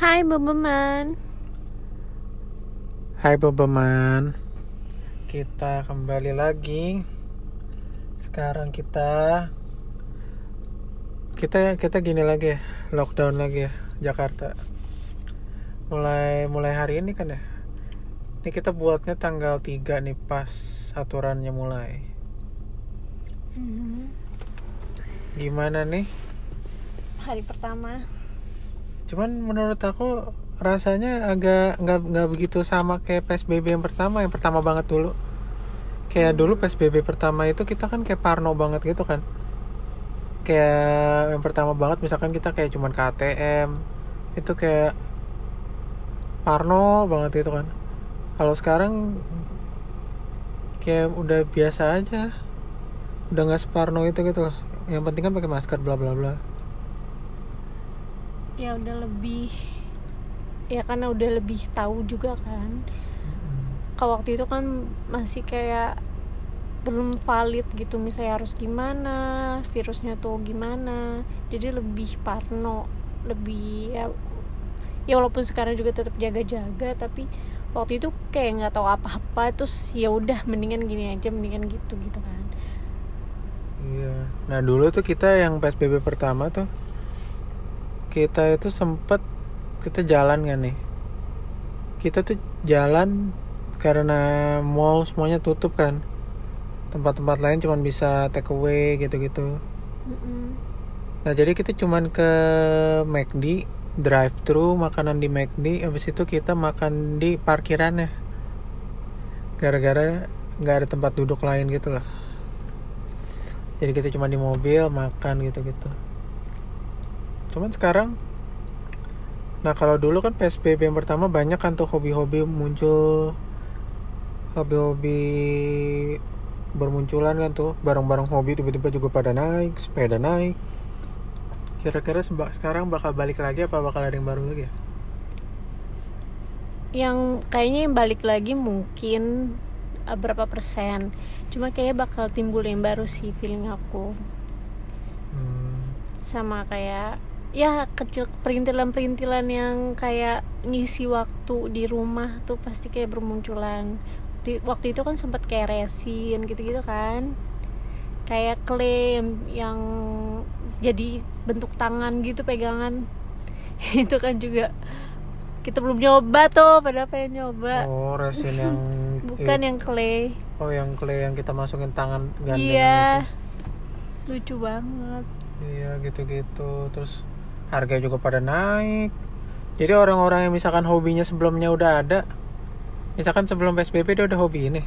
Hai Bebeman. Hai Bobeman Kita kembali lagi. Sekarang kita Kita kita gini lagi ya Lockdown lagi ya Jakarta. Mulai mulai hari ini kan ya? Ini kita buatnya tanggal 3 nih pas aturannya mulai. Gimana nih? Hari pertama Cuman menurut aku rasanya agak nggak nggak begitu sama kayak PSBB yang pertama yang pertama banget dulu. Kayak dulu PSBB pertama itu kita kan kayak parno banget gitu kan. Kayak yang pertama banget misalkan kita kayak cuman ke ATM itu kayak parno banget gitu kan. Kalau sekarang kayak udah biasa aja. Udah nggak separno itu gitu loh. Yang penting kan pakai masker bla bla bla Ya udah lebih Ya karena udah lebih tahu juga kan. Kalau waktu itu kan masih kayak belum valid gitu misalnya harus gimana virusnya tuh gimana. Jadi lebih parno lebih ya ya walaupun sekarang juga tetap jaga-jaga tapi waktu itu kayak nggak tahu apa-apa terus ya udah mendingan gini aja mendingan gitu gitu kan. Iya. Nah dulu tuh kita yang PSBB pertama tuh kita itu sempet kita jalan kan nih. Kita tuh jalan karena mall semuanya tutup kan. Tempat-tempat lain cuma bisa take away gitu-gitu. Nah jadi kita cuman ke McD drive thru makanan di McD habis itu kita makan di parkirannya gara-gara nggak ada tempat duduk lain gitu lah jadi kita cuma di mobil makan gitu-gitu cuman sekarang nah kalau dulu kan PSBB yang pertama banyak kan tuh hobi-hobi muncul hobi-hobi bermunculan kan tuh barang-barang hobi tiba-tiba juga pada naik sepeda naik. Kira-kira sekarang bakal balik lagi apa bakal ada yang baru lagi ya? Yang kayaknya yang balik lagi mungkin eh, berapa persen. Cuma kayaknya bakal timbul yang baru sih feeling aku. Hmm, sama kayak ya kecil perintilan-perintilan yang kayak ngisi waktu di rumah tuh pasti kayak bermunculan. Waktu, waktu itu kan sempat kayak resin gitu-gitu kan. Kayak klaim yang jadi bentuk tangan gitu pegangan. Itu kan juga kita belum nyoba tuh padahal pengen nyoba. Oh resin yang bukan yang clay oh yang clay yang kita masukin tangan gandengan iya. itu. lucu banget. Iya gitu-gitu. Terus harga juga pada naik. Jadi orang-orang yang misalkan hobinya sebelumnya udah ada Misalkan sebelum PSBB dia udah hobi ini.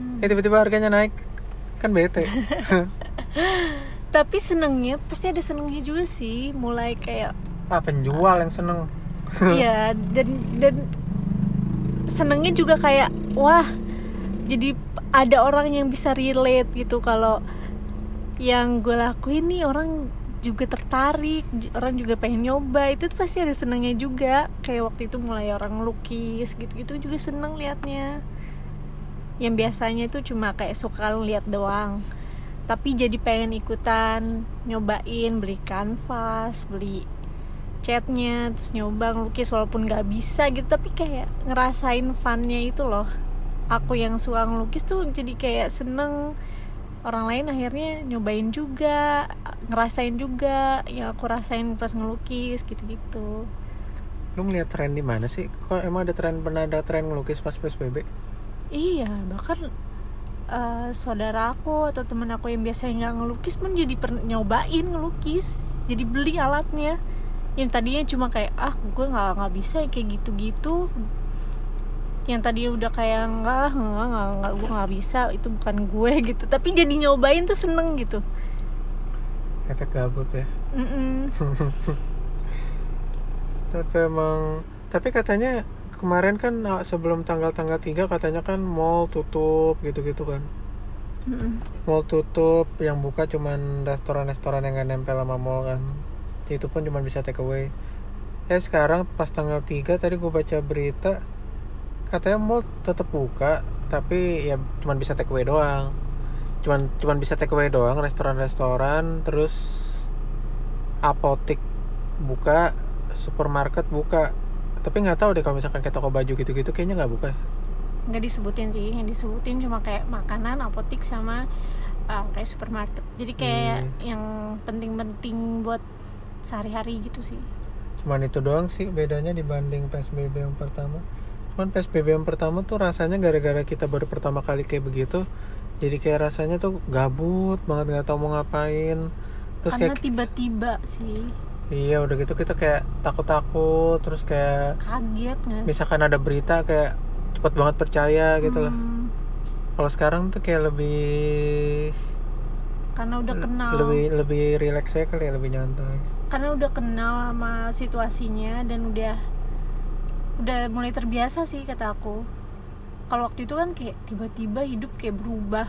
Hmm. Eh tiba-tiba harganya naik. Kan bete. Tapi senengnya pasti ada senengnya juga sih. Mulai kayak Ah penjual yang seneng. Iya dan dan senengnya juga kayak wah jadi ada orang yang bisa relate gitu. Kalau yang gue lakuin nih orang juga tertarik orang juga pengen nyoba. Itu tuh pasti ada senengnya juga. Kayak waktu itu mulai orang lukis gitu-gitu juga seneng liatnya. Yang biasanya itu cuma kayak suka lihat doang. Tapi jadi pengen ikutan nyobain beli kanvas beli catnya terus nyoba ngelukis walaupun nggak bisa gitu. Tapi kayak ngerasain funnya itu loh. Aku yang suka ngelukis tuh jadi kayak seneng. Orang lain akhirnya nyobain juga ngerasain juga yang aku rasain pas ngelukis gitu-gitu. Lu ngeliat tren di mana sih? Kok emang ada tren pernah ada tren ngelukis pas PSBB? iya bahkan eh, saudara aku atau temen aku yang biasanya nggak ngelukis pun jadi per- nyobain ngelukis. Jadi beli alatnya. Yang tadinya cuma kayak ah gue nggak nggak bisa yang kayak gitu-gitu. Yang tadi udah kayak enggak enggak enggak, enggak gue nggak bisa itu bukan gue gitu. Tapi jadi nyobain tuh seneng gitu Efek gabut ya. Tapi emang Tapi katanya kemarin kan ah, sebelum tanggal-tanggal 3 katanya kan mall tutup gitu-gitu kan. Mm-mm. mall tutup yang buka cuman restoran-restoran yang gak nempel sama mall kan. Itu pun cuma bisa take away. Ya sekarang pas tanggal 3 tadi gue baca berita katanya mall tetap buka tapi ya cuman bisa take away doang cuman cuman bisa take away doang restoran-restoran terus apotik buka supermarket buka. Tapi nggak tahu deh kalau misalkan kayak toko baju gitu-gitu kayaknya nggak buka. Nggak disebutin sih yang disebutin cuma kayak makanan apotik sama uh, kayak supermarket. Jadi kayak Hmm. yang penting-penting buat sehari-hari gitu sih. Cuman itu doang sih bedanya dibanding PSBB yang pertama. Cuman PSBB yang pertama tuh rasanya gara-gara kita baru pertama kali kayak begitu jadi kayak rasanya tuh gabut banget nggak tahu mau ngapain. Terus karena kayak tiba-tiba sih. Iya udah gitu kita kayak takut-takut terus kayak kaget nggak? misalkan ada berita kayak cepet banget percaya gitu loh Hmm, kalau sekarang tuh kayak lebih karena udah kenal. lebih lebih rileks ya kali ya lebih nyantai. Karena udah kenal sama situasinya dan udah udah mulai terbiasa sih kata aku kalau waktu itu kan kayak tiba-tiba hidup kayak berubah.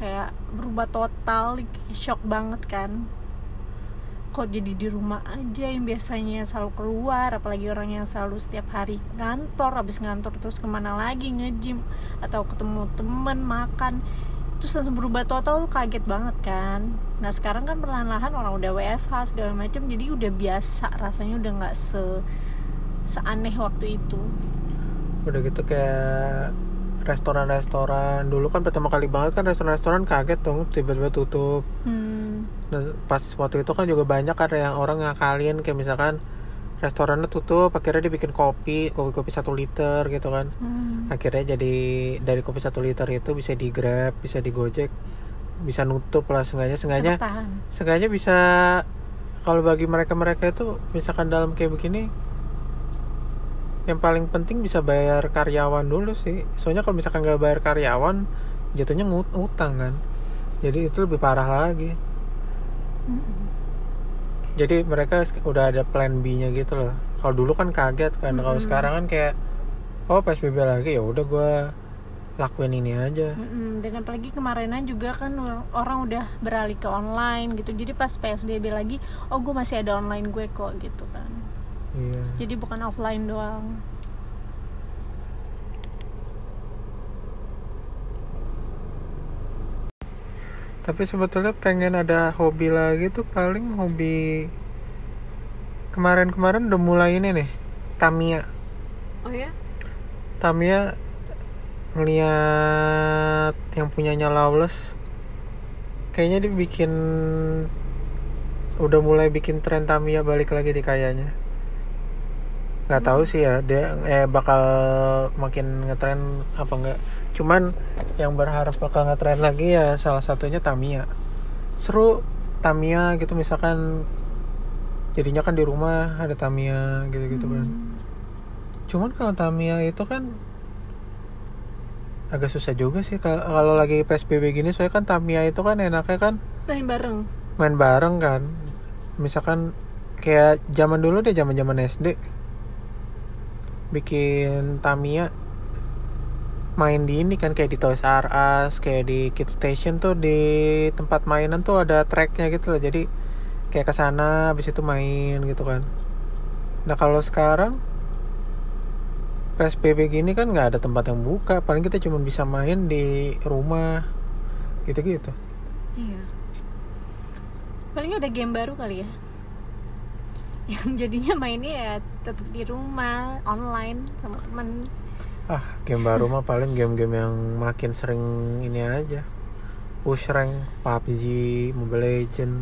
Kayak berubah total kayak shock banget kan. Kok jadi di rumah aja yang biasanya selalu keluar apalagi orang yang selalu setiap hari ngantor habis ngantor terus ke mana lagi nge-gym atau ketemu temen makan. Terus langsung berubah total kaget banget kan. Nah sekarang kan perlahan-lahan orang udah WFH segala macam jadi udah biasa rasanya udah nggak se seaneh waktu itu udah gitu kayak restoran-restoran. Dulu kan pertama kali banget kan restoran-restoran kaget dong tiba-tiba tutup. Hmm, Nah, pas waktu itu kan juga banyak ada yang orang ngakalin kayak misalkan restorannya tutup akhirnya dibikin kopi kopi-kopi satu liter gitu kan. Hmm. akhirnya jadi dari kopi satu liter itu bisa di grab bisa di gojek bisa nutup lah sengaja sengaja sengaja bisa kalau bagi mereka mereka itu misalkan dalam kayak begini yang paling penting bisa bayar karyawan dulu sih. Soalnya kalau misalkan nggak bayar karyawan jatuhnya ngut utang kan. Jadi itu lebih parah lagi. Mm-mm. jadi mereka udah ada plan B nya gitu loh. Kalau dulu kan kaget kan. Kalau Mm-mm. sekarang kan kayak oh psbb lagi ya udah gue lakuin ini aja. Mm-mm. dan apalagi kemarinan juga kan orang udah beralih ke online gitu. Jadi pas psbb lagi oh gue masih ada online gue kok gitu kan iya. Jadi bukan offline doang. Tapi sebetulnya pengen ada hobi lagi tuh paling hobi kemarin-kemarin udah mulai ini nih Tamiya. Oh ya? Tamiya ngeliat yang punyanya Lawless. Kayaknya dia bikin udah mulai bikin tren Tamiya balik lagi di kayaknya nggak tahu sih ya dia eh bakal makin ngetren apa enggak cuman yang berharap bakal ngetren lagi ya salah satunya Tamiya. Seru Tamiya gitu misalkan jadinya kan di rumah ada Tamiya gitu gitu kan. Hmm. cuman kalau Tamiya itu kan agak susah juga sih kalau lagi PSBB gini soalnya kan Tamiya itu kan enaknya kan main bareng. main bareng kan. Misalkan kayak zaman dulu deh zaman zaman SD bikin Tamiya main di ini kan kayak di Toys R Us kayak di Kid Station tuh di tempat mainan tuh ada tracknya gitu loh. Jadi kayak ke sana habis itu main gitu kan. Nah kalau sekarang PSBB gini kan nggak ada tempat yang buka. Paling kita cuma bisa main di rumah gitu-gitu. Iya. Paling ada game baru kali ya yang jadinya mainnya ya tetap di rumah online sama temen Ah, game baru mah paling game-game yang makin sering ini aja. Push rank, PUBG, Mobile Legend,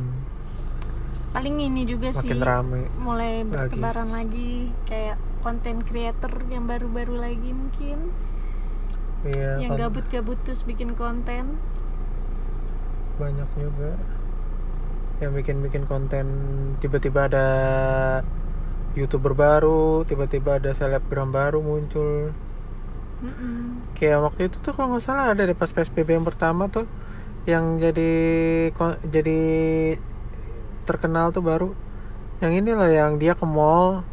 paling ini juga sih makin rame. mulai lagi. bertebaran lagi kayak konten creator yang baru-baru lagi mungkin Iya, yang kan gabut-gabut terus bikin konten banyak juga yang bikin-bikin konten. Tiba-tiba ada youtuber baru, tiba-tiba ada selebgram baru muncul. Mm-mm. Kayak waktu itu tuh kalau nggak salah ada deh pas PSBB yang pertama tuh yang jadi jadi terkenal tuh baru. Yang ini loh yang dia ke mall.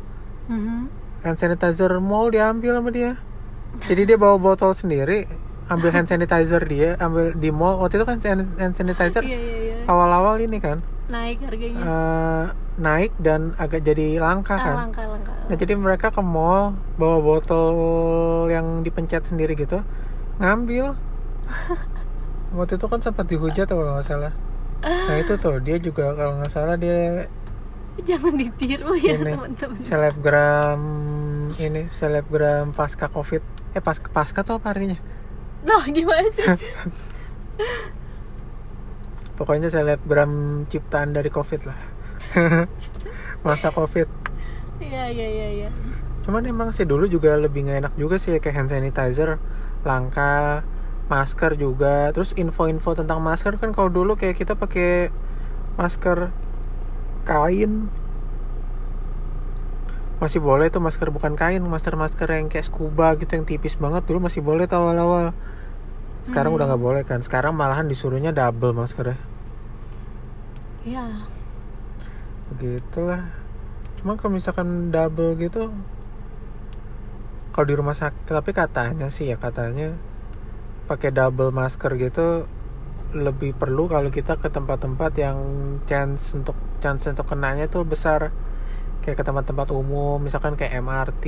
Mhm. hand sanitizer mall diambil sama dia. Jadi dia bawa botol sendiri ambil hand sanitizer dia ambil di mall. Waktu itu kan hand sanitizer iya iya iya. awal-awal ini kan naik harganya? Eh, naik dan agak jadi langka ah, kan? langka langka. Nah jadi mereka ke mall bawa botol yang dipencet sendiri gitu ngambil. Waktu itu kan sempat dihujat kalau nggak salah. Nah itu tuh dia juga kalau nggak salah dia jangan ditiru ya teman-teman. selebgram ini selebgram pasca covid. Eh pas pasca tuh apa artinya? Loh gimana sih pokoknya selebgram ciptaan dari covid lah. Masa covid. Iya iya iya iya. Cuman emang sih dulu juga lebih nggak enak juga sih kayak hand sanitizer langka masker juga. Terus info-info tentang masker kan kalau dulu kayak kita pakai masker kain. Masih boleh tuh masker bukan kain masker masker yang kayak scuba gitu yang tipis banget. Dulu masih boleh tuh awal-awal sekarang Hmm. udah nggak boleh kan? Sekarang malahan disuruhnya double maskernya Iya. Begitulah. Cuma kalau misalkan double gitu kalau di rumah sakit tapi katanya sih ya katanya pakai double masker gitu lebih perlu kalau kita ke tempat-tempat yang chance untuk chance untuk kenanya tuh besar. Kayak ke tempat-tempat umum misalkan kayak MRT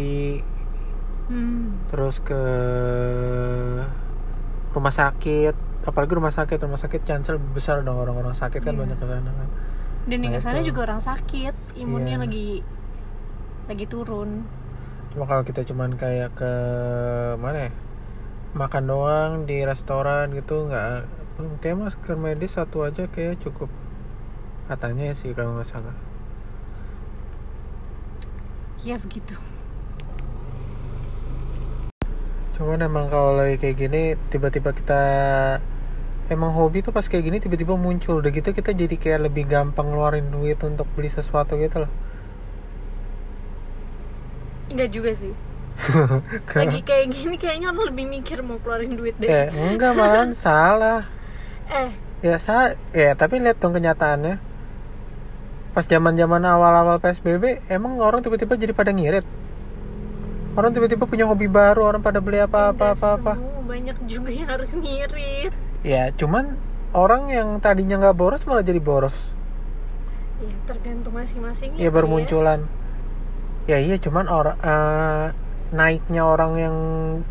hmm. terus ke rumah sakit apalagi rumah sakit rumah sakit chance lebih besar dong orang-orang sakit kan Iya. banyak ke sana kan Dan Nah, ke sana itu. juga orang sakit Imunnya Iya. lagi Lagi turun Cuma kalau kita cuman kayak ke mana ya? Makan doang di restoran gitu nggak kayak masker medis satu aja kayak cukup katanya sih kalau nggak salah. Ya begitu Cuman emang kalau lagi kayak gini tiba-tiba kita emang hobi tuh pas kayak gini tiba-tiba muncul udah gitu kita jadi kayak lebih gampang ngeluarin duit untuk beli sesuatu gitu loh. Enggak juga sih Lagi kayak gini kayaknya orang lebih mikir mau keluarin duit deh eh enggak malahan salah. Eh Ya sa ya tapi lihat dong kenyataannya. Pas zaman-zaman awal-awal PSBB emang orang tiba-tiba jadi pada ngirit. Orang tiba-tiba punya hobi baru, orang pada beli apa-apa enggak apa-apa. semua, Banyak juga yang harus ngirit Ya, cuman orang yang tadinya nggak boros malah jadi boros. Ya tergantung masing-masing Ya baru munculan. Ya iya, cuman orang eh, naiknya orang yang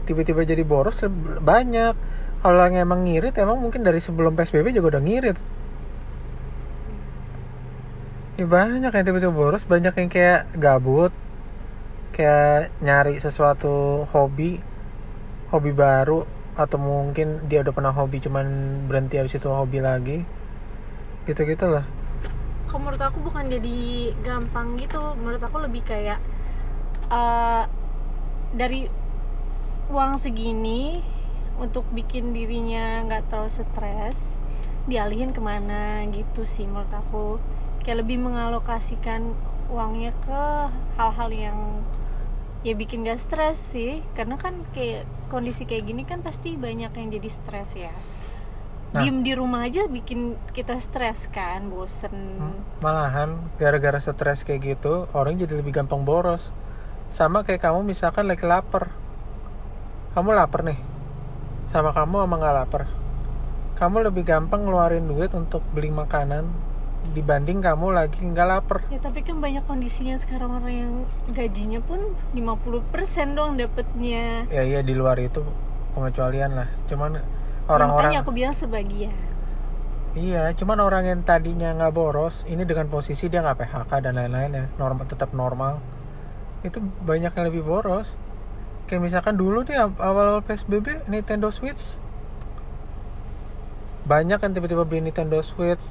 tiba-tiba jadi boros banyak. Kalau yang emang ngirit emang mungkin dari sebelum PSBB juga udah ngirit. Ya banyak yang tiba-tiba boros, banyak yang kayak gabut. Kayak nyari sesuatu hobi, hobi baru atau mungkin dia udah pernah hobi cuman berhenti habis itu hobi lagi. Gitu-gitu lah. Kalau menurut aku bukan jadi gampang gitu Menurut aku lebih kayak eh, Dari uang segini Untuk bikin dirinya nggak terlalu stres Dialihin ke mana gitu sih menurut aku Kayak lebih mengalokasikan uangnya ke hal-hal yang ya bikin gak stres sih karena kan kayak kondisi kayak gini kan pasti banyak yang jadi stres ya Nah. diem di rumah aja bikin kita stres kan bosen Malahan gara-gara stres kayak gitu orang jadi lebih gampang boros. Sama kayak kamu misalkan lagi lapar. Kamu lapar nih. Sama kamu sama nggak lapar. Kamu lebih gampang ngeluarin duit untuk beli makanan dibanding kamu lagi nggak lapar. Ya tapi kan banyak kondisinya sekarang orang yang gajinya pun 50% doang dapetnya Ya iya di luar itu pengecualian lah. Cuman Makanya orang-orang aku bilang sebagian Iya, cuman orang yang tadinya nggak boros, ini dengan posisi dia nggak PHK dan lain-lain ya, normal tetap normal, itu banyak yang lebih boros. Kayak misalkan dulu nih aw- awal-awal PSBB Nintendo Switch, banyak kan tiba-tiba beli Nintendo Switch,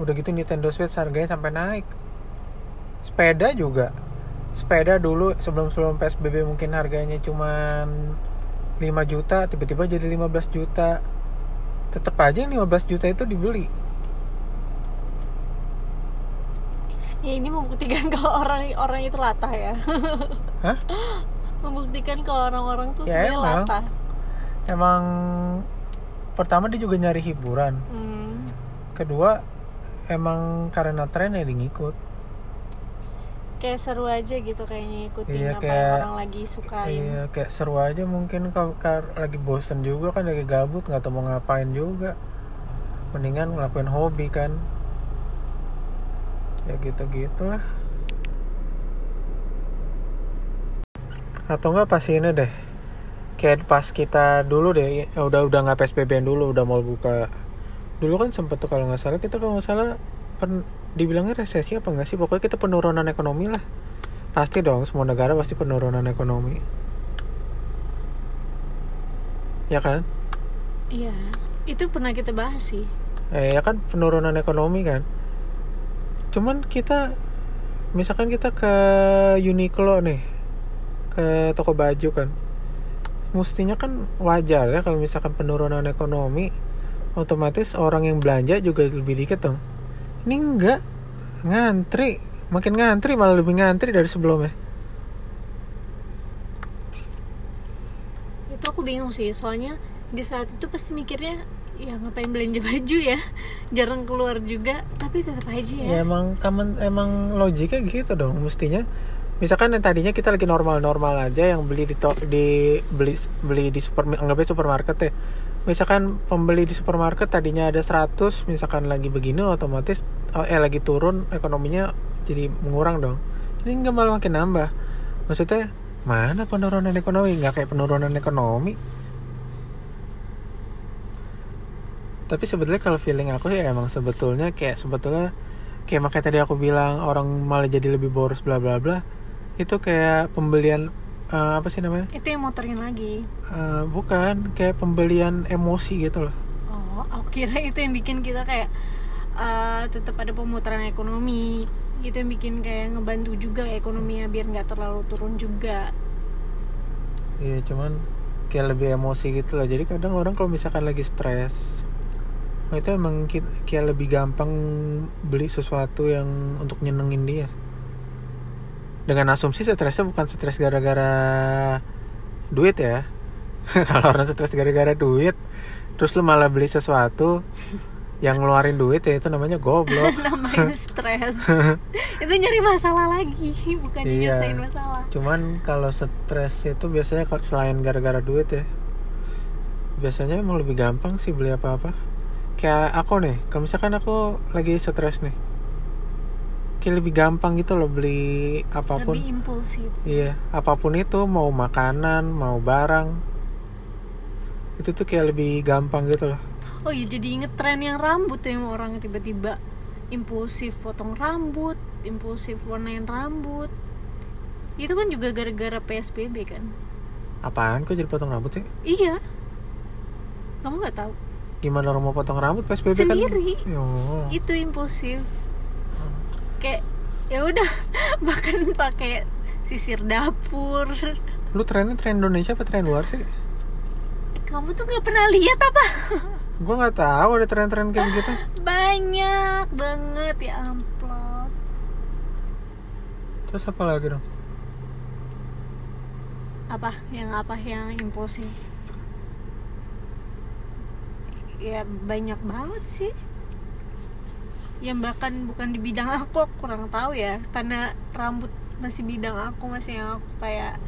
udah gitu Nintendo Switch harganya sampai naik. Sepeda juga, sepeda dulu sebelum sebelum PSBB mungkin harganya cuman 5 juta, tiba-tiba jadi 15 juta tetap aja yang 15 juta itu dibeli Ya ini membuktikan kalau orang orang itu latah ya Hah? Membuktikan kalau orang-orang tuh Ya, sebenarnya emang. latah emang pertama dia juga nyari hiburan hmm. kedua emang karena tren ya ngikut Kayak seru aja gitu kayaknya ikutin Iya, apa kayak- yang orang lagi sukain. iya kayak seru aja mungkin kalau lagi bosen juga kan lagi gabut nggak tahu mau ngapain juga. Mendingan ngelakuin hobi kan. Ya gitu gitulah. Atau enggak pas ini deh. Kayak pas kita dulu deh ya udah udah nggak PSBB dulu udah mau buka dulu kan sempet tuh kalau nggak salah kita kalau nggak salah pen- dibilangnya resesi apa enggak sih? Pokoknya kita penurunan ekonomi lah. Pasti dong semua negara pasti penurunan ekonomi. Ya kan? Iya itu pernah kita bahas sih. Eh ya kan penurunan ekonomi kan. Cuman kita misalkan kita ke Uniqlo nih ke toko baju kan. Mestinya kan wajar ya kalau misalkan penurunan ekonomi otomatis orang yang belanja juga lebih dikit dong. Ini enggak. Ngantri. Makin ngantri malah lebih ngantri dari sebelumnya. Itu aku bingung sih soalnya di saat itu pasti mikirnya ya ngapain belanja baju ya? Jarang keluar juga. Tapi tetap aja ya. Ya, emang kamen emang logiknya gitu dong. Mestinya misalkan yang tadinya kita lagi normal-normal aja yang beli di to, di beli beli di super anggapnya supermarket ya misalkan pembeli di supermarket tadinya ada 100 misalkan lagi begini otomatis oh, eh lagi turun ekonominya jadi mengurang dong. Ini nggak malah makin nambah. Maksudnya mana penurunan ekonomi? Nggak kayak penurunan ekonomi. Tapi sebetulnya kalau feeling aku ya emang sebetulnya kayak sebetulnya kayak makanya tadi aku bilang orang malah jadi lebih boros bla bla bla. Itu kayak pembelian eh, apa sih namanya? Itu yang motorin lagi. Eh, bukan kayak pembelian emosi gitu loh. Oh aku kira itu yang bikin kita kayak eh, tetap ada pemutaran ekonomi. Itu yang bikin kayak ngebantu juga ekonominya biar nggak terlalu turun juga. Iya cuman kayak lebih emosi gitu loh. Jadi kadang orang kalau misalkan lagi stres itu emang kayak lebih gampang beli sesuatu yang untuk nyenengin dia dengan asumsi stresnya bukan stres gara-gara duit ya. Kalau orang stres gara-gara duit terus lu malah beli sesuatu yang ngeluarin duit ya itu namanya goblok. Namanya stres. Itu nyari masalah lagi bukan Iya. nyelesain masalah. Cuman kalau stres itu biasanya kalau selain gara-gara duit ya Biasanya emang lebih gampang sih beli apa-apa. Kayak aku nih, kalau misalkan aku lagi stres nih Kayak lebih gampang gitu loh beli apa pun lebih impulsif Iya, apa pun itu mau makanan, mau barang Itu tuh kayak lebih gampang gitu loh oh iya jadi inget tren yang rambut tuh yang orang tiba-tiba impulsif potong rambut impulsif warnain rambut itu kan juga gara-gara psbb kan Apaan kok jadi potong rambut sih? iya kamu nggak tahu Gimana orang mau potong rambut PSBB kan? Sendiri. Oh. itu impulsif kayak ya udah bahkan pakai sisir dapur. Lu trennya tren Indonesia apa tren luar sih? kamu tuh nggak pernah lihat apa? Gue nggak tahu ada tren-tren kayak gitu banyak banget ya amplop. Terus apa lagi dong? apa? Yang apa? Yang impulsif? Ya banyak banget sih yang bahkan bukan di bidang aku aku kurang tahu ya. Karena rambut masih bidang aku masih yang aku kayak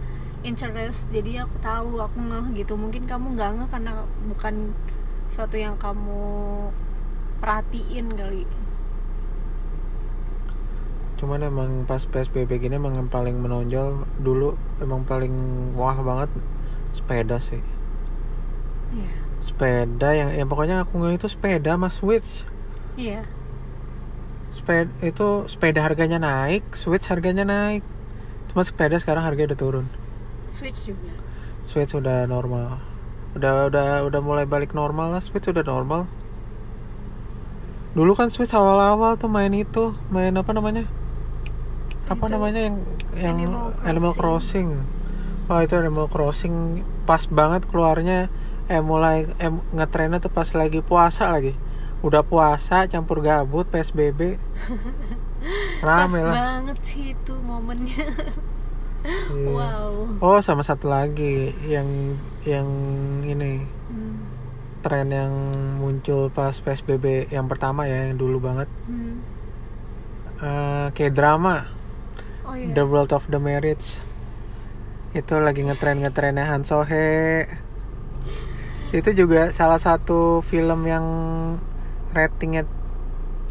interest. Jadi aku tahu aku ngeh gitu. Mungkin kamu nggak ngeh karena bukan suatu yang kamu perhatiin kali. Cuman emang pas PSBB gini emang yang paling menonjol dulu emang paling wah banget sepeda sih. iya. Sepeda yang yang pokoknya aku nggak itu sepeda mas Switch. iya Sepeda itu sepeda harganya naik, Switch harganya naik. Cuma sepeda sekarang harganya udah turun. switch juga Switch udah normal. Udah udah udah mulai balik normal lah, Switch udah normal. Dulu kan Switch awal-awal tuh main itu, main apa namanya? Apa Itu, namanya yang yang Animal Animal Crossing. Wah, itu Animal Crossing pas banget keluarnya eh mulai eh, ngetrennya tuh pas lagi puasa lagi. Udah puasa campur gabut PSBB. Rame pas lah. banget sih itu momennya Iya. wow Oh, sama satu lagi yang yang ini Hmm. tren yang muncul pas PSBB yang pertama ya yang dulu banget Hmm. Eh, kayak drama oh iya The World of the Marriage itu lagi ngetren ngetrennya Han Sohe itu juga salah satu film yang ratingnya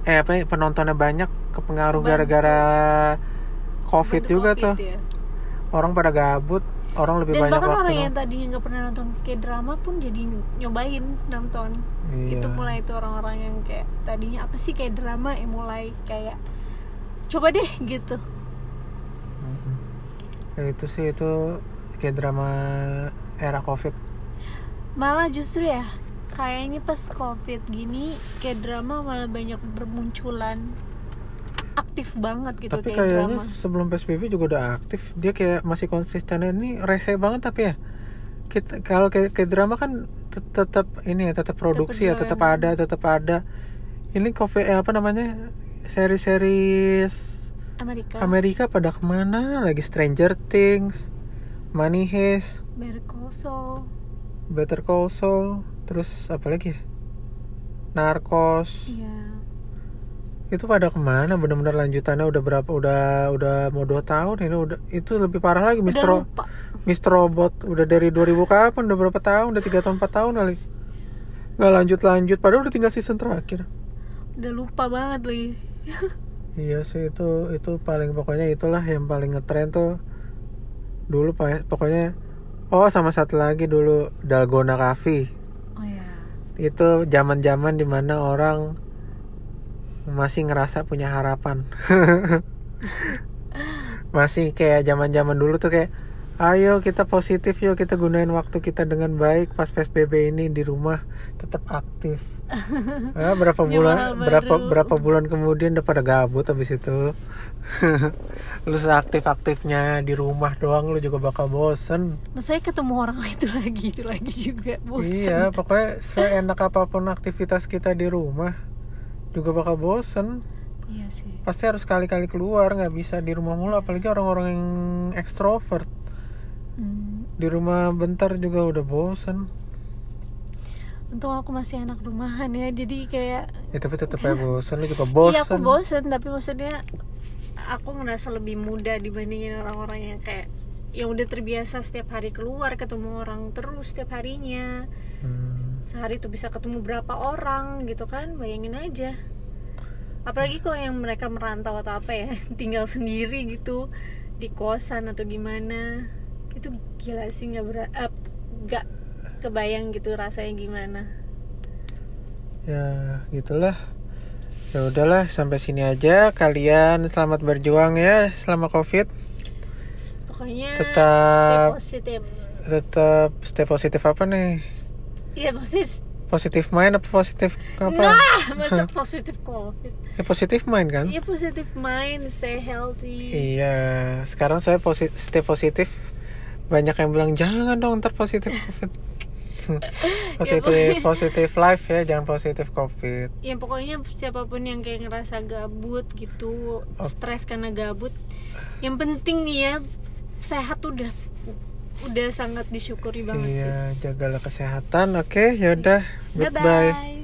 eh apa ya, penontonnya banyak kepengaruh gara-gara covid Bantu juga COVID tuh. ya. orang pada gabut orang lebih dan banyak bahkan waktu orang yang tadinya nggak pernah nonton kayak drama pun jadi nyobain nonton. Iya. itu mulai itu orang-orang yang kayak tadinya apa sih kayak drama? Yang mulai kayak coba deh gitu. Mhm. Ya, itu sih itu kayak drama era covid. Malah justru ya kayaknya pas covid gini kayak drama malah banyak bermunculan. Aktif banget gitu tapi kayak kayaknya drama. sebelum psbb juga udah aktif. Dia kayak masih konsisten. Ini rese banget tapi ya. Kita kalau kayak, kayak drama kan tet- tetap ini ya tetap produksi ya tetap berjalan. ada tetap ada. Ini covid eh, apa namanya seri-seri Amerika. Amerika pada ke mana? Lagi Stranger Things Money Heist. Better Call Saul. Better Call Saul terus apa lagi ya? Narcos ya itu pada ke mana? Benar-benar lanjutannya udah berapa udah udah mau dua tahun ini udah itu lebih parah lagi udah lupa. Mr. Robot. Udah dari 2000 kapan? Udah berapa tahun? Udah tiga tahun 4 tahun kali. Nggak lanjut lanjut padahal udah tinggal season terakhir. Udah lupa banget lagi. Iya sih itu itu paling pokoknya itulah yang paling ngetren tuh. Dulu pokoknya oh sama satu lagi dulu Dalgona Coffee itu zaman zaman di mana orang masih ngerasa punya harapan. Masih kayak zaman zaman dulu tuh kayak ayo kita positif yuk kita gunain waktu kita dengan baik. Pas psbb ini di rumah tetap aktif. Ah, berapa bulan berapa berapa bulan kemudian udah pada gabut habis itu. Lu aktif aktifnya di rumah doang lu juga bakal bosen. Masa ketemu orang itu lagi itu lagi juga bosan Iya, pokoknya seenak apa pun aktivitas kita di rumah juga bakal bosen. iya sih. Pasti harus kali-kali keluar, nggak bisa di rumah mulu. Apalagi orang-orang yang ekstrovert di rumah bentar juga udah bosen. untung aku masih anak rumahan ya jadi kayak Ya tapi tetap aja bosen, lu juga bosen. iya aku bosen tapi maksudnya aku ngerasa lebih muda dibandingin orang-orang yang kayak yang udah terbiasa setiap hari keluar ketemu orang terus setiap harinya Hmm, sehari tuh bisa ketemu berapa orang gitu kan bayangin aja apalagi kalau yang mereka merantau atau apa ya tinggal sendiri gitu di kosan atau gimana itu gila sih nggak ber nggak kebayang gitu rasanya gimana ya gitulah. Ya udahlah, sampai sini aja. Kalian selamat berjuang ya selama covid. pokoknya Tetap- stay positif Tetap stay positif apa nih? iya positif Positif mind apa positif apa? nah masa positif covid Ya positif mind kan? iya positif mind stay healthy Iya, sekarang saya positif, stay positif. Banyak yang bilang jangan dong ntar positif covid. positif positif life ya, jangan positif covid. ya pokoknya siapa pun yang kayak ngerasa gabut gitu stres karena gabut yang penting nih ya sehat udah udah sangat disyukuri banget sih Iya, jagalah kesehatan. Oke, yaudah. bye Goodbye. bye